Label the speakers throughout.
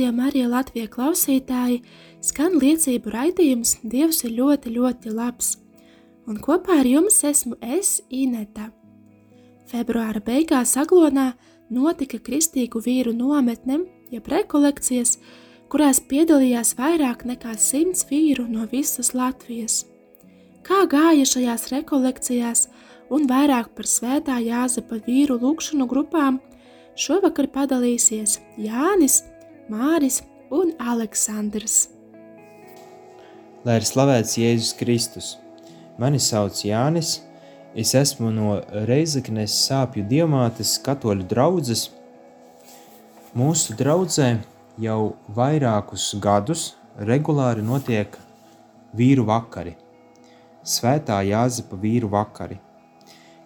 Speaker 1: Rādījumā arī Latvijas klausītāji! Skan liecību raidījums Dievs ir ļoti, ļoti labs. Un kopā ar jums esmu es, Ineta. Februāra beigās Aglonā notika kristīgu vīru nometne, jeb rekolekcijas, kurās piedalījās vairāk nekā simts vīru no visas Latvijas. Kā gāja šajās rekolekcijās un vairāk par svētā Jāzepa vīru lūkšanu grupām – Šovakar padalīsies Jānis, Māris un Aleksandrs.
Speaker 2: Lai ir slavēts Jēzus Kristus! Mani sauc Jānis, es esmu no Reizeknes sāpju diamātes katoļu draudzes. Mūsu draudzē jau vairākus gadus regulāri notiek vīru vakari, svētā Jāzepa vīru vakari.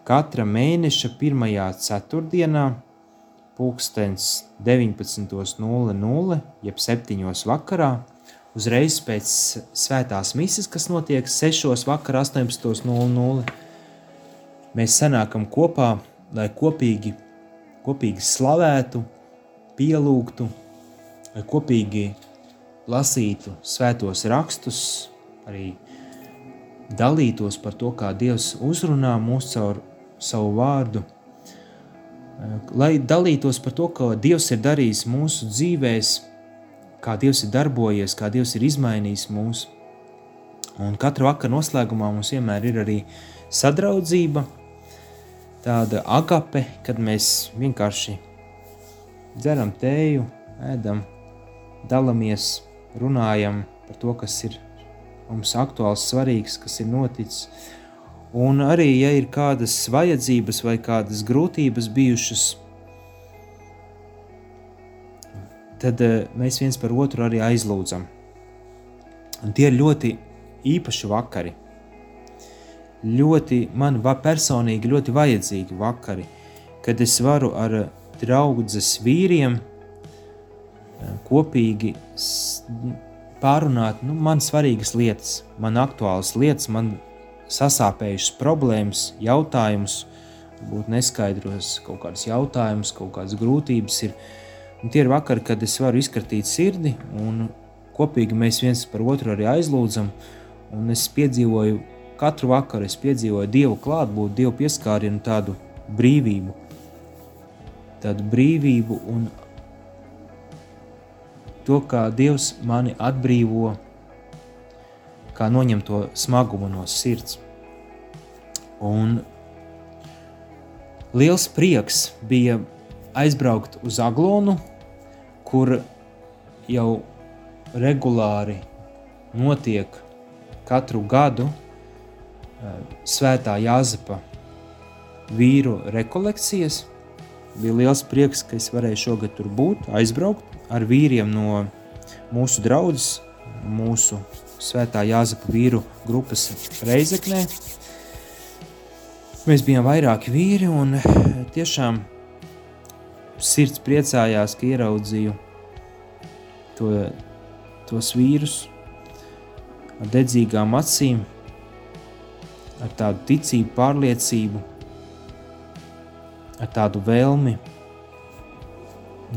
Speaker 2: Katra mēneša pirmajā ceturtdienā pulkstens 19.00, jeb 7. vakarā, uzreiz pēc svētās mises, kas notiek 6. vakarā 18.00. Mēs sanākam kopā, lai kopīgi, kopīgi slavētu, pielūgtu, lai kopīgi lasītu svētos rakstus, arī dalītos par to, kā Dievs uzrunā mūs caur savu vārdu – lai dalītos par to, ko Dievs ir darījis mūsu dzīvēm, kā Dievs ir darbojies, kā Dievs ir izmainījis mūs. Un katra vakara noslēgumā mums vienmēr ir arī sadraudzība, tāda agape, kad mēs vienkārši dzeram tēju, ēdam, dalāmies, runājam par to, kas ir mums aktuāls, svarīgs, kas ir noticis. Un arī, ja ir kādas vajadzības vai kādas grūtības bijušas, tad uh, mēs viens par otru arī aizlūdzam. Un tie ir ļoti īpaši vakari. Ļoti man personīgi ļoti vajadzīgi vakari, kad es varu ar draugus vīriem kopīgi pārunāt nu, man svarīgas lietas, man aktuālas lietas, man sasāpējušas problēmas, jautājumus, būt neskaidros kaut kādus jautājumus, kaut kādas grūtības. Ir. Un tie ir vakari, kad es varu izkartīt sirdi, un kopīgi mēs viens par otru arī aizlūdzam. Un es piedzīvoju katru vakaru, es piedzīvoju Dievu klātbūtni, Dievu pieskārienu, tādu brīvību. Tādu brīvību un to, kā Dievs mani atbrīvo kā noņem to smagumu no sirds. Un liels prieks bija aizbraukt uz Aglonu, kur jau regulāri notiek katru gadu eh, Svētā Jāzepa vīru rekolekcijas. Bija liels prieks, ka es varēju šogad tur būt, aizbraukt ar vīriem no mūsu draudzes, mūsu Svētā Jāzepa vīru grupas Reizeknē. Mēs bijām vairāki vīri un tiešām sirds priecājās, ka ieraudzīju to, tos vīrus ar dedzīgām acīm, ar tādu ticību, pārliecību, ar tādu vēlmi,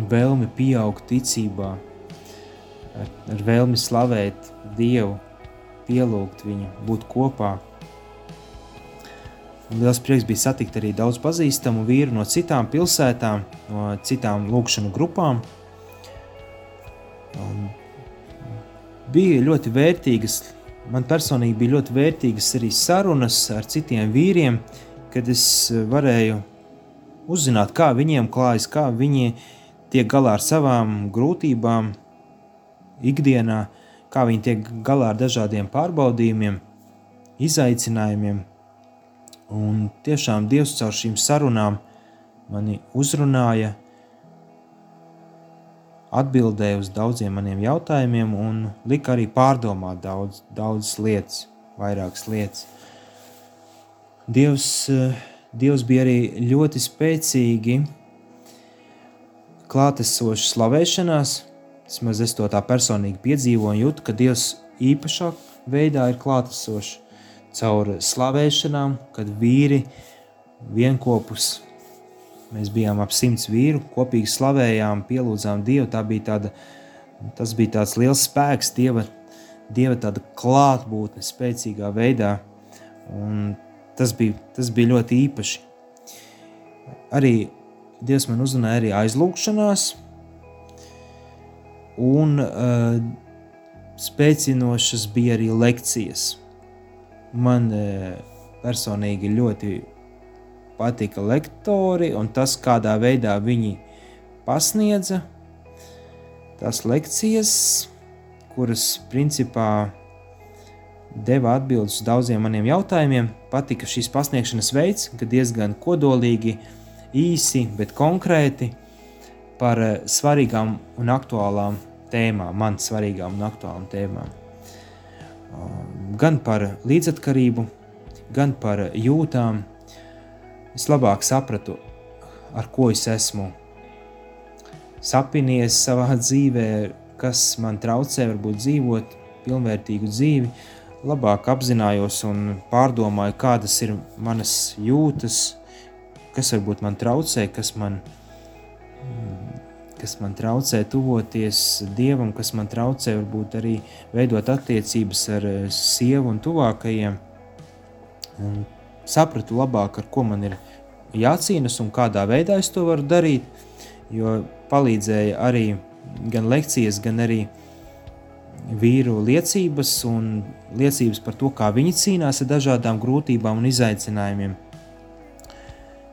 Speaker 2: vēlmi pieaugt ticībā, ar, ar vēlmi slavēt Dievu, pielūgt viņu, būt kopā. Un liels prieks bija satikt arī daudz pazīstamu vīru no citām pilsētām, no citām lūkšanu grupām. Un bija ļoti vērtīgas, man personīgi bija ļoti vērtīgas arī sarunas ar citiem vīriem, kad es varēju uzzināt, kā viņiem klājas, kā viņi tiek galā ar savām grūtībām ikdienā, kā viņi tiek galā ar dažādiem pārbaudījumiem, izaicinājumiem. Un tiešām Dievs caur šīm sarunām mani uzrunāja, atbildēja uz daudziem maniem jautājumiem un lika arī pārdomāt daudz, daudzas lietas, vairākas lietas. Dievs, Dievs bija arī ļoti spēcīgi klātesošs slavēšanās. Vismaz es to tā personīgi piedzīvoju un jūtu, ka Dievs īpašā veidā ir klātesošs caur slavēšanām, kad vīri vienopus Mēs bijām ap simts vīru, kopīgi slavējām, pielūdzām Dievu. Tā bija tāda, tas bija tāds liels spēks, Dieva, dieva tāda klātbūtne, spēcīgā veidā. Un tas bija, tas bija ļoti īpaši. Arī Dievs man uzrunāja arī aizlūgšanās, un uh, spēcinošas bija arī lekcijas. Man uh, personīgi ļoti patika lektori un tas, kādā veidā viņi pasniedza tās lekcijas, kuras principā deva atbildes uz daudziem maniem jautājumiem. Patika šīs pasniegšanas veids, ka diezgan kodolīgi, īsi, bet konkrēti par eh, svarīgām un aktuālām tēmām, man svarīgām un aktuālām tēmām. Gan par līdzatkarību, gan par jūtām, es labāk sapratu, ar ko es esmu sapinies savā dzīvē, kas man traucē varbūt dzīvot pilnvērtīgu dzīvi, labāk apzinājos un pārdomāju, kādas ir manas jūtas, kas varbūt man traucē, kas man, kas man traucē tuvoties Dievam, kas man traucē varbūt arī veidot attiecības ar sievu un tuvākajiem. Un sapratu labāk, ar ko man ir jācīnas un kādā veidā es to varu darīt. Jo palīdzēja arī gan lekcijas, gan arī vīru liecības un liecības par to, kā viņi cīnās ar dažādām grūtībām un izaicinājumiem.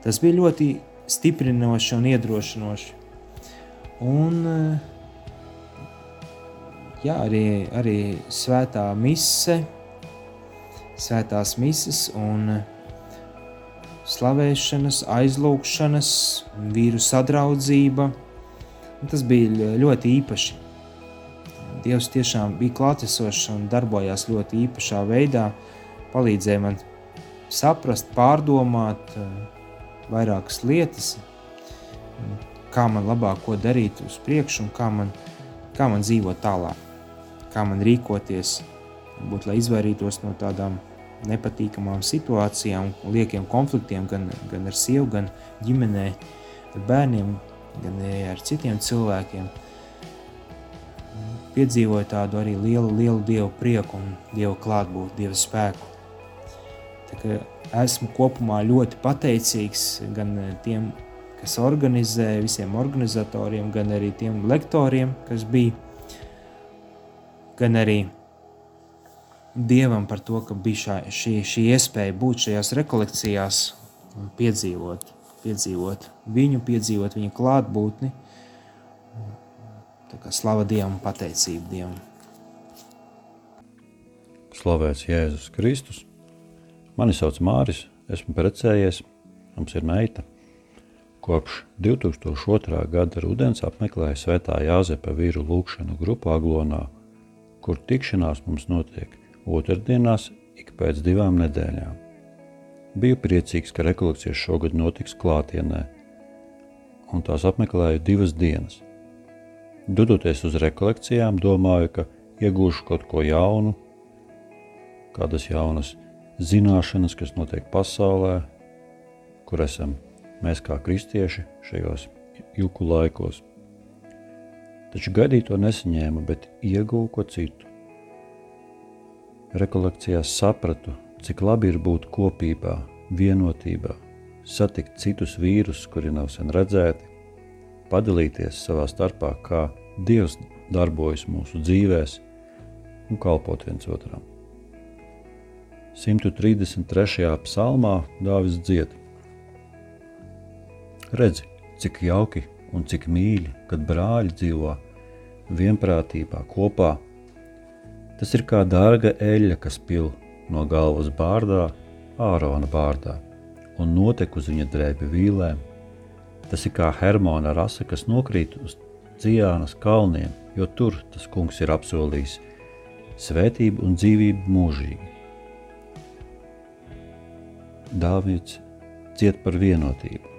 Speaker 2: Tas bija ļoti stiprinoši un iedrošinoši. Un, jā, arī, arī svētā mise, svētās mises un slavēšanas, aizlūgšanas, vīru sadraudzība. Tas bija ļoti īpaši. Dievs tiešām bija klātesošs un darbojās ļoti īpašā veidā, palīdzēja man saprast, pārdomāt eh, vairākas lietas, kā man labāk ko darīt uz priekšu un kā man, kā man dzīvot tālāk, kā man rīkoties, būt, lai izvairītos no tādām nepatīkamām situācijām, liekiem konfliktiem gan, gan ar sievu, gan ģimenē, ar bērniem, gan ar citiem cilvēkiem. Piedzīvoju tādu arī lielu, lielu dievu prieku un dievu klātbūtni, dievu spēku. Esmu kopumā ļoti pateicīgs gan tiem, kas organizē, visiem organizatoriem, gan arī tiem lektoriem, kas bija, gan arī Dievam par to, ka bija šā, šī, šī iespēja būt šajās rekolekcijās un piedzīvot, piedzīvot viņu, piedzīvot viņa klātbūtni. Tā kā slava Dievam pateicība Dievam.
Speaker 3: Slavēts Jēzus Kristus. Mani sauc Māris, esmu precējies, mums ir meita. Kopš 2002. gada rudens apmeklēju Svētā Jāzepa vīru lūkšanu grupu Aglonā, kur tikšanās mums notiek otrdienās ik pēc divām nedēļām. Biju priecīgs, ka rekolekcijas šogad notiks klātienē, un tās apmeklēju divas dienas. Dodoties uz rekolekcijām, domāju, ka iegūšu kaut ko jaunu, kādas jaunas zināšanas, kas notiek pasaulē, kur esam mēs kā kristieši šajos ilgu laikos. Taču gaidīto nesaņēmu, bet ieguvu ko citu rekolekcijās sapratu, cik labi ir būt kopībā, vienotībā, satikt citus vīrus, kuri nav sen redzēti, padalīties savā starpā, kā Dievs darbojas mūsu dzīvēs un kalpot viens otram. 133. psalmā Dāvis dzied: Redzi, cik jauki un cik mīļi, kad brāļi dzīvo vienprātībā kopā. Tas ir kā dārga eļļa, kas pil no galvas bārdā, ārona bārdā, un notek uz viņa drēbi vīlēm, Tas ir kā Hermona rasa, kas nokrīt uz Cijānas kalniem, jo tur tas kungs ir apsolījis svētību un dzīvību mūžīgi. Dāvids ciet par vienotību,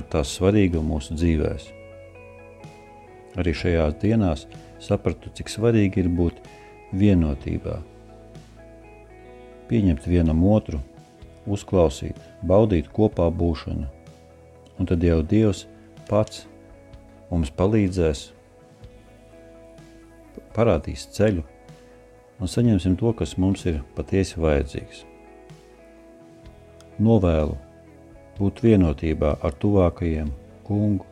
Speaker 3: par tās svarīgumu mūsu dzīvēm. Arī šajās dienās sapratu, cik svarīgi ir būt vienotībā, pieņemt vienam otru, uzklausīt, baudīt kopā būšanu, un tad jau Dievs pats mums palīdzēs, parādīs ceļu un saņemsim to, kas mums ir patiesi vajadzīgs. Novēlu būt vienotībā ar tuvākajiem kungu,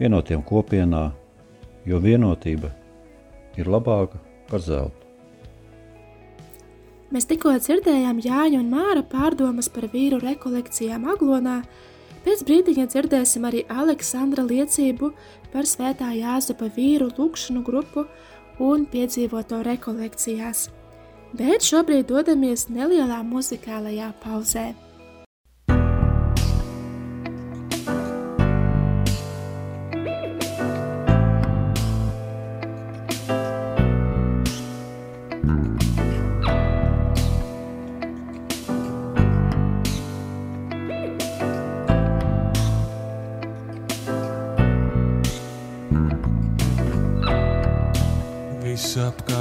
Speaker 3: vienotiem kopienā, jo vienotība ir labāka par zeltu.
Speaker 1: Mēs tikko dzirdējām Jāņa un Māra pārdomas par vīru rekolekcijām Aglonā, pēc brīdiņa dzirdēsim arī Aleksandra liecību par svētā Jāzepa vīru lūkšanu grupu un piedzīvoto rekolekcijās. Bet šobrīd dodamies nelielā muzikālajā pauzē.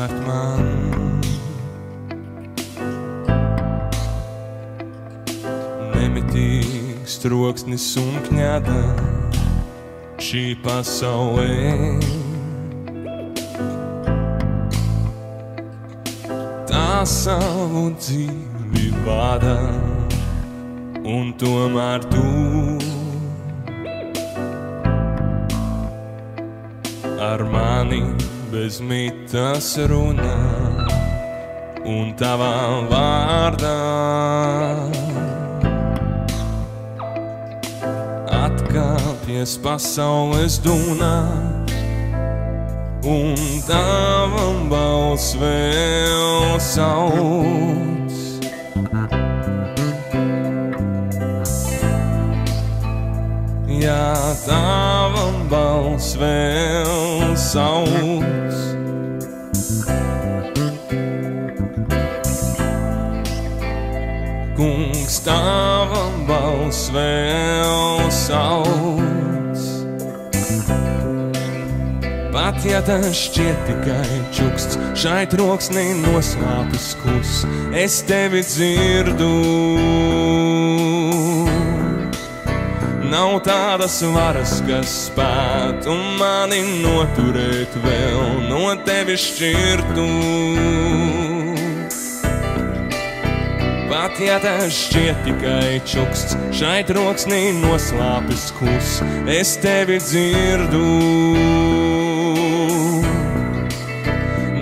Speaker 4: Visapkārt man. Nemitīgs troksnis un kņada šī pasaulē. Tā savu dzīvi vada, un tomēr tu ar mani bez mitas runā un tavā vārdā. Atkāpies pasaules dunā un tavam balss vēl sauc. Jā, tavam balss vēl sauc. Tavam balss vēl sauc. Pat ja tas šķiet tikai čuksts, šai troksnī noslēpus kus, es tevi dzirdu. Nav tādas varas, kas spētu mani noturēt vēl no tevis šķirtu. Pat ja tas šķiet tikai čuksts, šai troksnī noslāpes kus, es tevi dzirdu.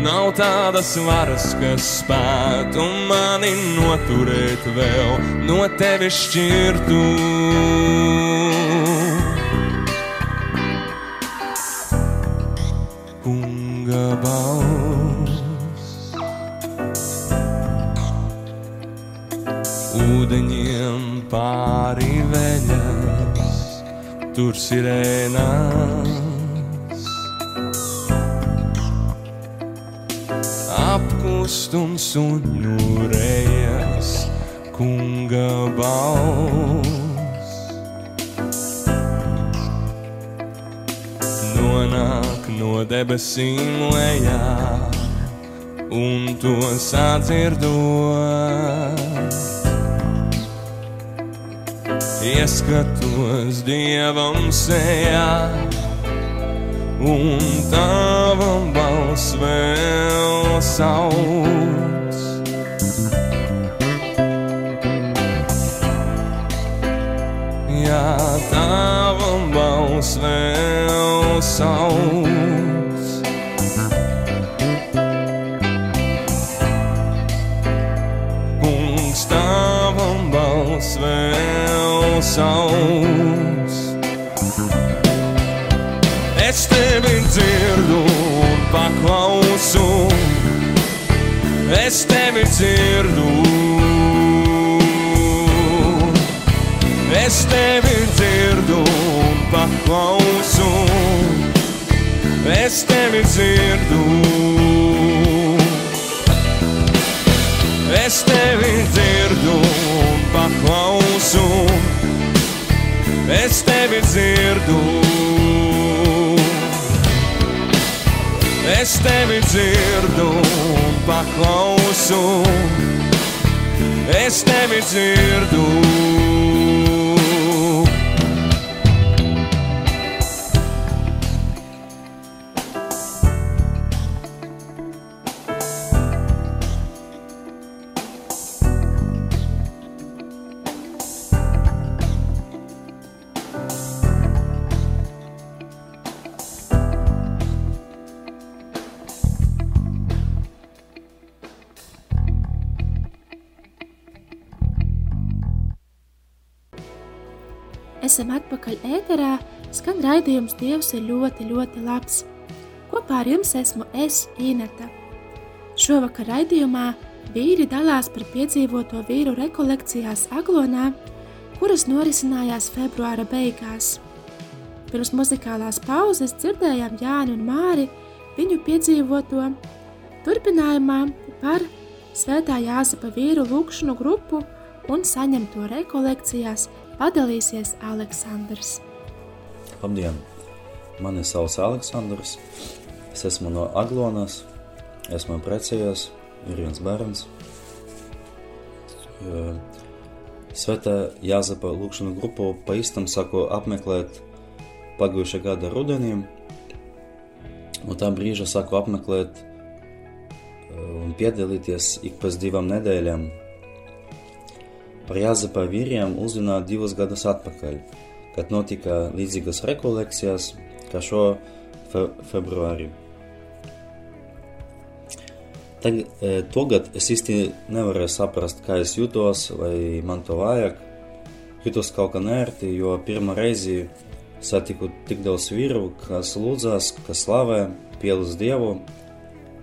Speaker 4: Nav tādas varas, kas spētu mani noturēt vēl no tevis šķirtu. Kunga balss tur sirēnās. Apkust un suņurējas kunga balss. Nonāk no debesīm lejā un to sadzirdot. Ieskatos dievam sejā, un tavam balss vēl sauc. Jā, tavam balss vēl sauc. Kungs, tavam balss vēl sauc. Es tevi dzirdu un paklausu, es tevi dzirdu. Es tevi dzirdu paklausu, es tevi dzirdu. Es tevi dzirdu un paklausu, es tevi dzirdu. Es tevi dzirdu un paklausu, es tevi dzirdu.
Speaker 1: Esam atpakaļ ēterā, skan raidījums Dievs ir ļoti, ļoti labs. Kopā ar jums esmu es, Ineta. Šovakar raidījumā vīri dalās par piedzīvoto vīru rekolekcijās Aglonā, kuras norisinājās februāra beigās. Pirms muzikālās pauzes dzirdējām Jāni un Māri viņu piedzīvoto turpinājumā par Svētā Jāzepa vīru lūkšanu grupu un saņemto rekolekcijās padalīsies Aleksandrs.
Speaker 5: Labdien! Mani sauc Aleksandrs. Es esmu no Aglonas. Esmu precējies, ir viens bērns. Svētā Jāzepa lūkšanu grupu pa īstam saku apmeklēt pagājušā gada rudenī. No tā brīža saku apmeklēt un piedalīties ik pēc divām nedēļām Par Jāzepa vīriem uzzināju divus gadus atpakaļ, kad notika līdzīgas rekolekcijas, kā šo fe februāri. Tag, e, tagad es īsti nevarēju saprast, kā es jūtos, vai man to vajag. Jūtos kaut kā nērti, jo pirmā reize satiku tik daudz vīru, kas lūdzās, kas slavē, pielūdz Dievu,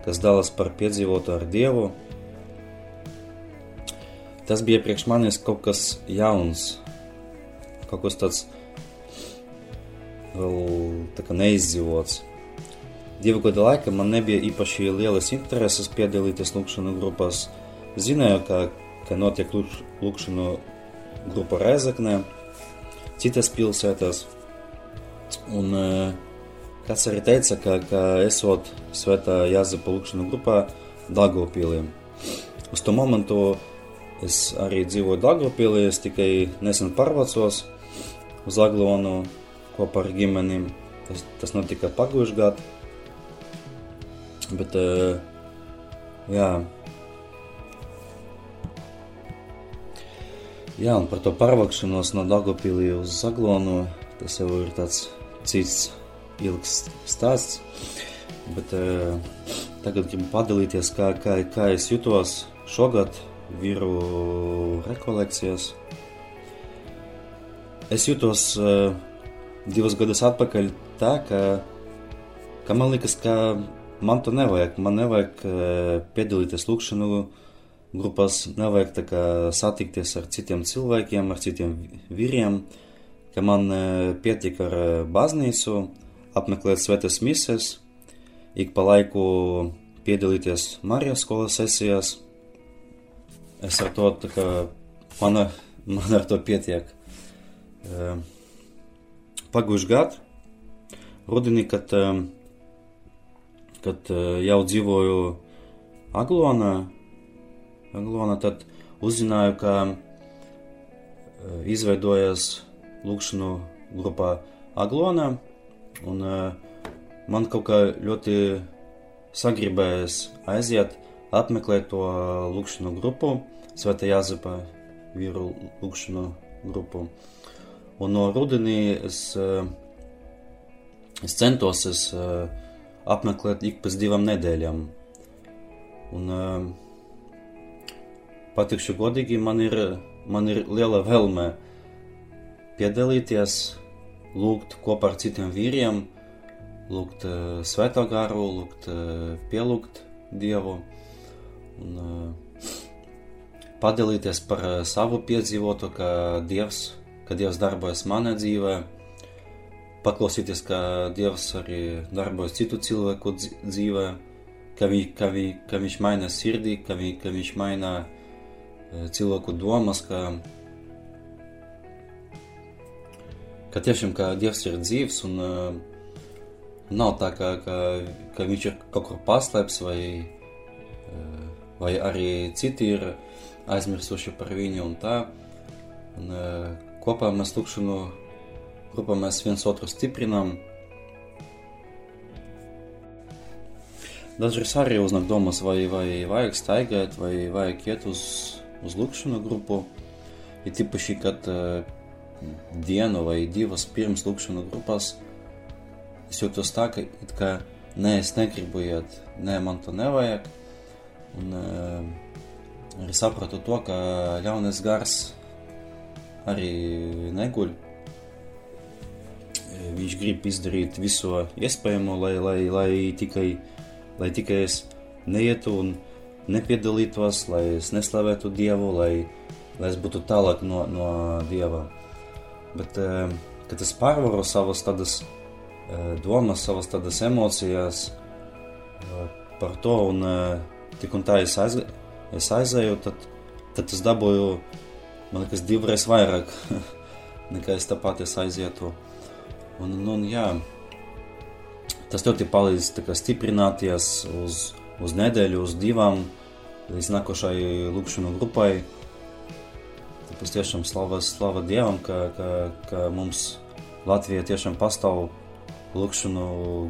Speaker 5: kas dalās par piedzīvotu ar Dievu tas bija priekš manis kaut kas jauns, kaut kas tāds vēl tā kā neizdzīvots. Divu gadu laikā man nebija īpaši lielas intereses piedalīties lūkšanu grupās. Zināju, ka, ka notiek lūkšanu grupa Rezeknē, citas pilsētās. Un kāds arī teica, ka, ka esot svētā Jāzepa lūkšanu grupā Dagopīliem. Uz to momentu Es arī dzīvoju Dārgopilī, es tikai nesen pārvācos uz Aglonu kopā ar ģimenim. Tas, tas notika pagājušajā gadā. Bet, jā. Jā, un par to pārvākšanos no Dārgopilī uz Aglonu, tas jau ir tāds cits ilgs stāsts. Bet tagad gribu padalīties, kā, kā, kā es jutos šogad vīru rekolekcijas. Es jūtos uh, divus gadus atpakaļ tā, ka, ka man liekas, ka man to nevajag. Man nevajag uh, piedalīties lūkšanu grupās, nevajag tā kā satikties ar citiem cilvēkiem, ar citiem vīriem, ka man uh, pietiek ar baznīcu, apmeklēt svētas mises, ik pa laiku piedalīties Marijas skolas sesijās – Es ar to, ka man, man ar to pietiek. Pagājušajā gadā, rudenī, kad, kad jau dzīvoju Aglonā, Aglonā, tad uzzināju, ka izveidojas lūkšanu grupā Aglonā, un man kaut kā ļoti sagribējās aiziet apmeklēt to lūkšanu grupu, Svētā Jāzepa vīru lūkšanu grupu. Un no rudenī es, es centos es apmeklēt ik pēc divām nedēļām. Un patikšu godīgi, man ir, man ir liela vēlme piedalīties, lūgt kopā ar citiem vīriem, lūgt svētā garu, lūgt pielūgt Dievu un uh, padalīties par uh, savu piedzīvoto, ka Dievs, ka Dievs darbojas manā dzīvē. paklausīties, kā Dievs arī darbojas citu cilvēku dzīvē, ka, vi, ka, vi, ka viņš maina sirdī, ka, vi, ka viņš maina cilvēku domas, ka, ka tiešām kā Dievs ir dzīvs un uh, nav tā, ka, ka, ka viņš ir kaut kur paslēpts vai, uh, vai arī citi ir aizmirsuši par viņu un tā. Un, uh, kopā mēs lūkšanu grupā mēs viens otru stiprinām. Dažreiz arī uznāk domas, vai, vai vajag staigāt, vai vajag iet uz, uz lūkšanu grupu. Ir tīpaši, kad uh, dienu vai divas pirms lūkšanu grupās es jūtos tā, ka, ka nē, es negribu iet, nē, man to nevajag. Un uh, arī sapratu to, ka ļaunais gars arī neguļ viņš grib izdarīt visu iespējamo, lai, lai, lai, tikai, lai tikai es neietu un nepiedalītos, lai es neslavētu Dievu, lai, lai es būtu tālāk no, no Dieva. Bet, kad es pārvaru savas tādas domas, savas tādas emocijas par to, un tik un tā es, aiz, es aizēju, tad, tad es dabūju, man liekas, divreiz vairāk nekā es tāpat es aizietu. Un, un, un, jā, tas ļoti palīdz kā, stiprināties uz, uz nedēļu, uz divām, līdz nākošai lūkšanu grupai. Tāpēc tiešām slava, slava Dievam, ka, ka, ka mums Latvijā tiešām pastāv lūkšanu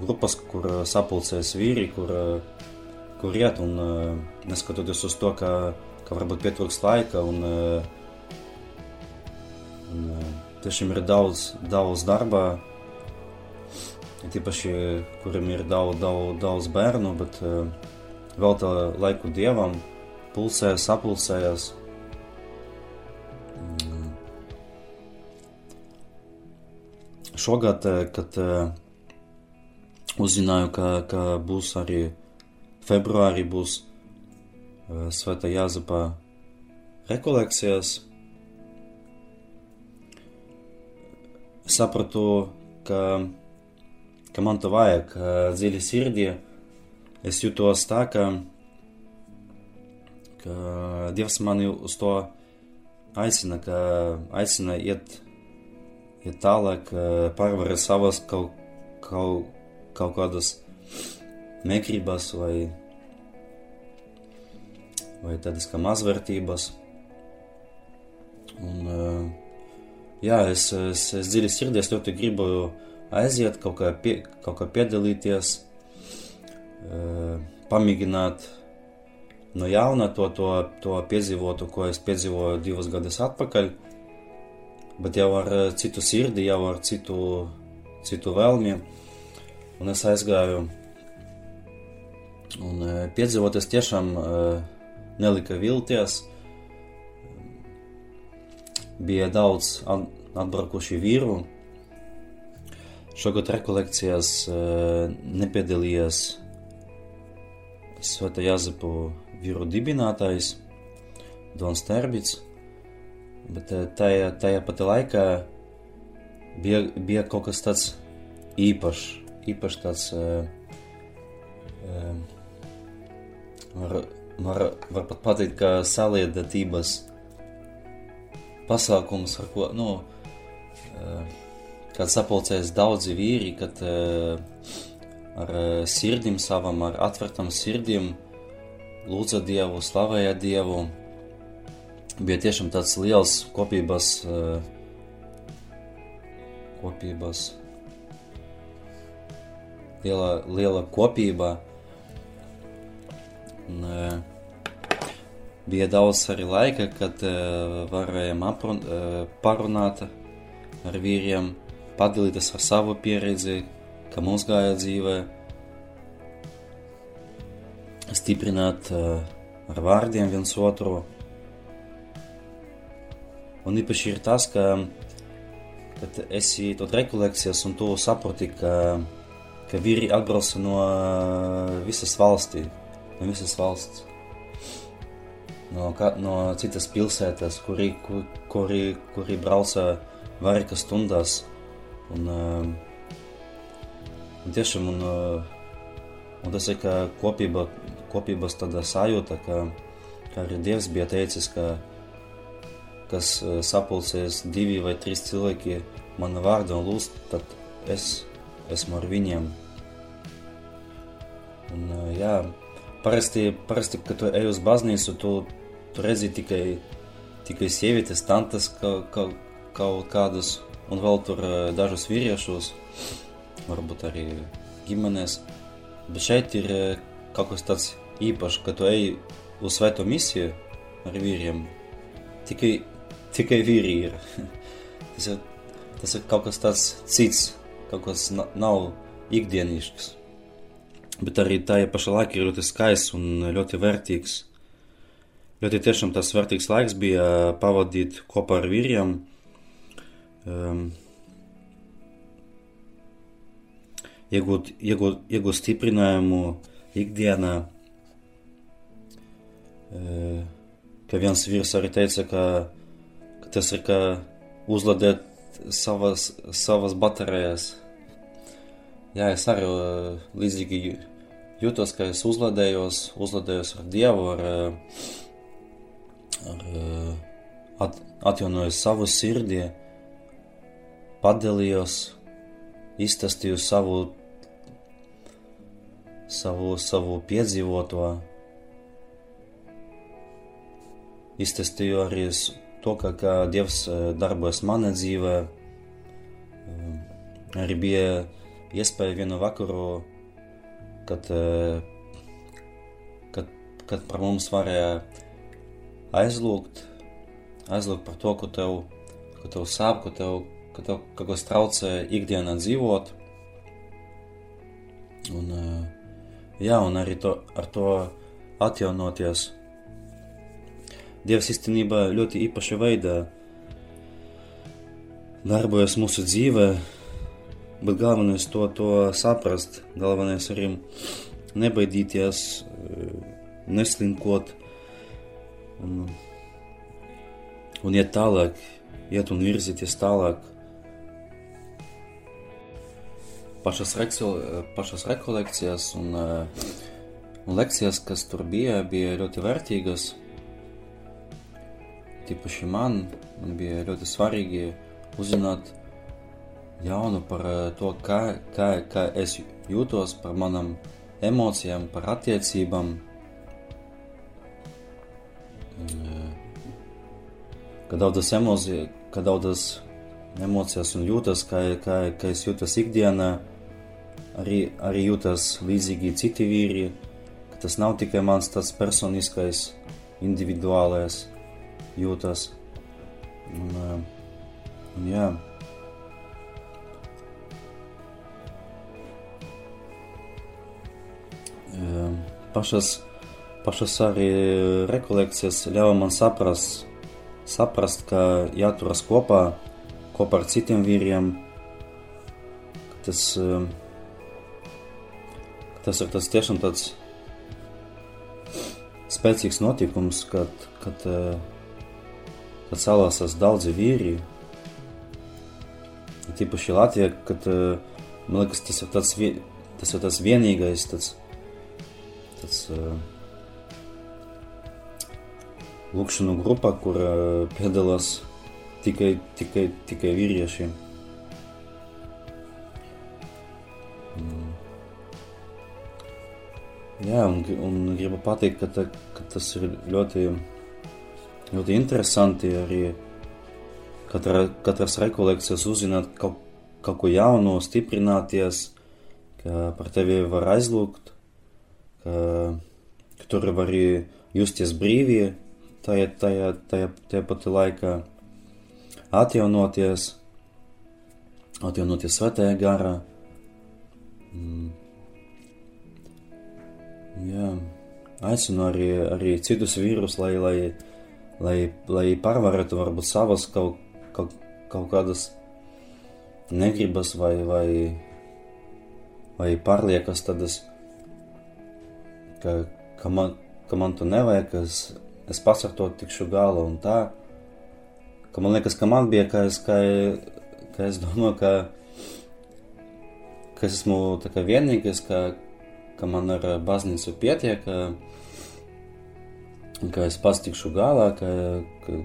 Speaker 5: grupas, kur sapulcēs vīri, kur, kur iet un neskatoties uz to, ka, ka varbūt pietrūks laika un, un tiešām ir daudz, daudz darba, Tīpaši, kuriem ir daudz, daudz, daudz bērnu, bet uh, veltā laiku dievam, pulsējas, sapulsējas. Mm. Šogad, kad uh, uzzināju, ka, ka būs arī februārī būs uh, Svētā Jāzepa rekolekcijas, sapratu, ka ka man to vajag dziļi sirdī. Es jūtos tā, ka, ka Dievs mani uz to aicina, ka aicina iet, iet tālāk, pārvarēt savas kaut, kaut, kaut kādas meklības vai, vai tādas kā mazvērtības. Un, jā, es, es, es dziļi sirdī es ļoti gribu aiziet, kaut kā, pie, kaut kā piedalīties, pamēģināt no jauna to, to, to piedzīvotu, ko es piedzīvoju divus gadus atpakaļ, bet jau ar citu sirdi, jau ar citu, citu vēlmi. Un es aizgāju, un piedzīvoties tiešām nelika vilties. Bija daudz atbraukuši vīru, Šogad rekolekcijās uh, nepiedalījās Svētā Jāzepu vīru dibinātājs Dons Terbits, bet tajā, tajā pat laikā bija, bija kaut kas tāds īpašs, īpašs tāds, uh, uh, var, var, var pat pateikt, ka saliedētības pasākums, ar ko, nu, uh, kad sapulcēs daudzi vīri, kad uh, ar uh, sirdim savam, ar atvērtam sirdim lūdza Dievu, slavēja Dievu. Bija tiešām tāds liels kopības, kopības, liela, liela kopība. Un, uh, bija daudz arī laika, kad uh, varējām aprun, uh, parunāt ar vīriem, padalīties ar savu pieredzi, kā mums gāja dzīvē, stiprināt ar vārdiem viens otru. Un īpaši ir tas, ka, kad esi tot rekolekcijas un tu saproti, ka, ka vīri atbrauca no visas valstī, no visas valsts. No, no citas pilsētas, kuri, kuri, kuri brauca vairākas stundas Un, uh, Un tiešām, un, un tas ir kā kopība, kopības tāda sajūta, ka, ka arī Dievs bija teicis, ka kas sapulcēs divi vai trīs cilvēki mana vārda un lūst, tad es esmu ar viņiem. Un, jā, parasti, parasti, kad tu ej uz baznīcu, tu, tu redzi tikai, tikai sievietes, tantes ka, ka, kaut kādus, un vēl tur dažus vīriešus, varbūt arī ģimenes. Bet šeit ir kaut kas tāds īpašs, ka tu ej uz svēto misiju ar vīriem. Tikai, tikai vīri ir. tas, ir tas ir kaut kas tāds cits, kaut kas nav ikdienišķs. Bet arī tajā pašā laikā ir ļoti skaists un ļoti vērtīgs. Ļoti tiešām tas vērtīgs laiks bija pavadīt kopā ar vīriem. Um, iegūt, iegūt, iegūt stiprinājumu ikdienā. Uh, ka viens vīrs arī teica, ka, ka tas ir kā uzladēt savas, savas baterijas. Jā, es arī līdzīgi jūtos, ka es uzlādējos, uzlādējos ar Dievu, ar, ar at, atjaunoju savu sirdi, padalījos, izstāstīju savu, savu, savu piedzīvoto, izstāstīju arī to, kā, kā Dievs darbojas manā dzīvē. Arī bija iespēja vienu vakaru, kad, kad, kad par mums varēja aizlūgt, aizlūgt par to, ko tev, ko tev sāp, ko tev, ko tev kaut kas traucē ikdienā dzīvot. Un, jā, un arī to, ar to atjaunoties Dievs īstenībā ļoti īpaša veidā darbojas mūsu dzīvē, bet galvenais to, to saprast, galvenais arī nebaidīties, neslinkot un, un iet tālāk, iet un virzīties tālāk. Pašas, pašas rekolekcijas un, un lekcijas, kas tur bija, bija ļoti vērtīgas tīpaši man, man bija ļoti svarīgi uzzināt jaunu par to, kā, kā, kā es jūtos, par manām emocijām, par attiecībām. Kad daudzas emocijas, kad daudzas emocijas un jūtas, kā, kā, kā es jūtos ikdienā, arī, arī jūtas līdzīgi citi vīri, ka tas nav tikai mans tāds personiskais, individuālais jūtas. Un, un jā. Pašas, pašas arī rekolekcijas ļauj man saprast, saprast, ka jāturas kopā, kopā ar citiem vīriem. Tas, tas ir tas tiešām tāds spēcīgs notikums, kad, kad uh, kad salāsās daudzi vīri. Tīpaši Latvijā, kad man liekas, tas ir tāds, tas ir tas vienīgais, tāds, uh, lūkšanu grupa, kur piedalās tikai, tikai, tikai vīrieši. Jā, un, un gribu pateikt, ka, ta, ka tas ir ļoti ļoti interesanti arī katra, katras rekolekcijas uzzināt kaut, kaut ko jaunu, stiprināties, ka par tevi var aizlūgt, var arī justies brīvie tajā, tajā, tajā, tajā pati laikā, atjaunoties, atjaunoties svētajā garā. Mm. Jā, aicinu arī, arī citus vīrus, lai, lai lai, lai pārvarētu varbūt savas kaut, kaut, kaut kādas negribas vai, vai, vai pārliekas tādas, ka, ka, man, ka man to nevajag, ka es, es pats ar to tikšu galā un tā. Ka man liekas, ka man bija, ka es, ka, ka es domāju, ka, ka es esmu kā vienīgais, ka, ka man ar baznīcu pietiek, ka, ka es pats tikšu galā, ka, ka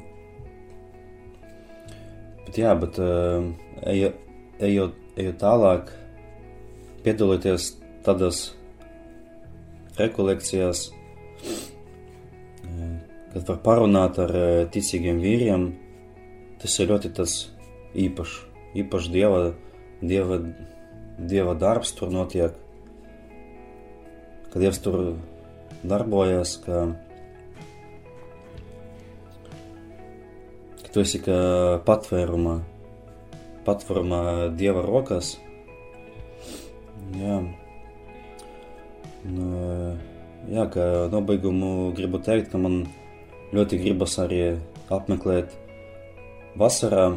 Speaker 5: bet jā, bet ejot, ejot, ejot tālāk, piedalīties tādās rekolekcijās, kad var parunāt ar ticīgiem vīriem, tas ir ļoti tas īpašs, īpašs dieva, dieva, dieva darbs tur notiek. Kad Dievs tur darbojas, ka, ka tu esi kā patvērumā, patvērumā Dieva rokās. Jā. Nu, jā, ka nobeigumu gribu teikt, ka man ļoti gribas arī apmeklēt vasarā,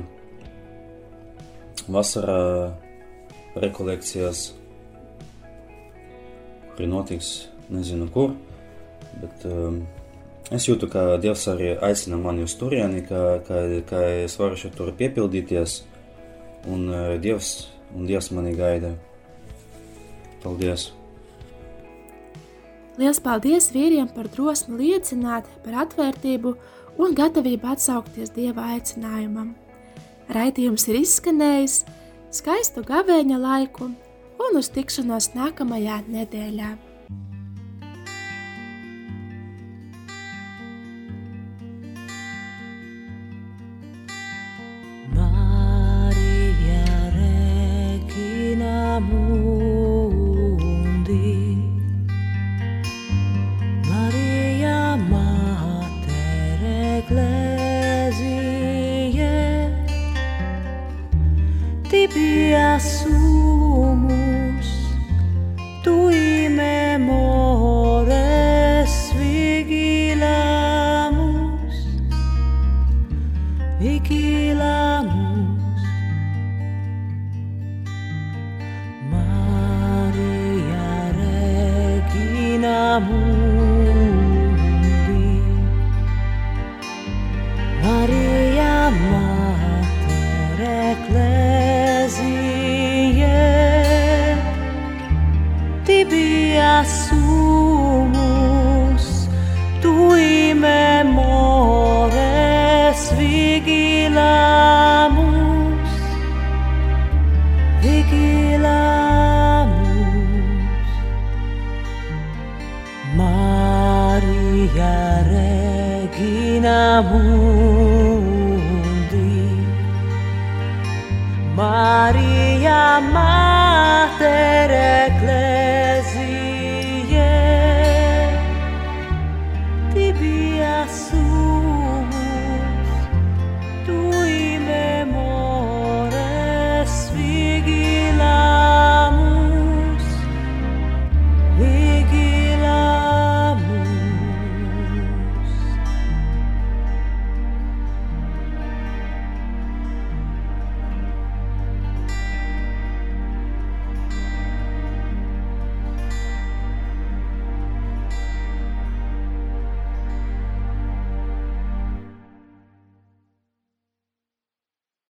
Speaker 5: vasarā rekolekcijas, kuri notiks nezinu kur, bet um, es jūtu, ka Dievs arī aicina mani uz turieni, ka, ka, ka es varu tur piepildīties, un uh, Dievs, un Dievs mani gaida. Paldies!
Speaker 6: Lielas paldies vīriem par drosmi liecināt, par atvērtību un gatavību atsaukties Dieva aicinājumam. Raidījums ir izskanējis, skaistu gavēņa laiku un uz tikšanos nākamajā nedēļā.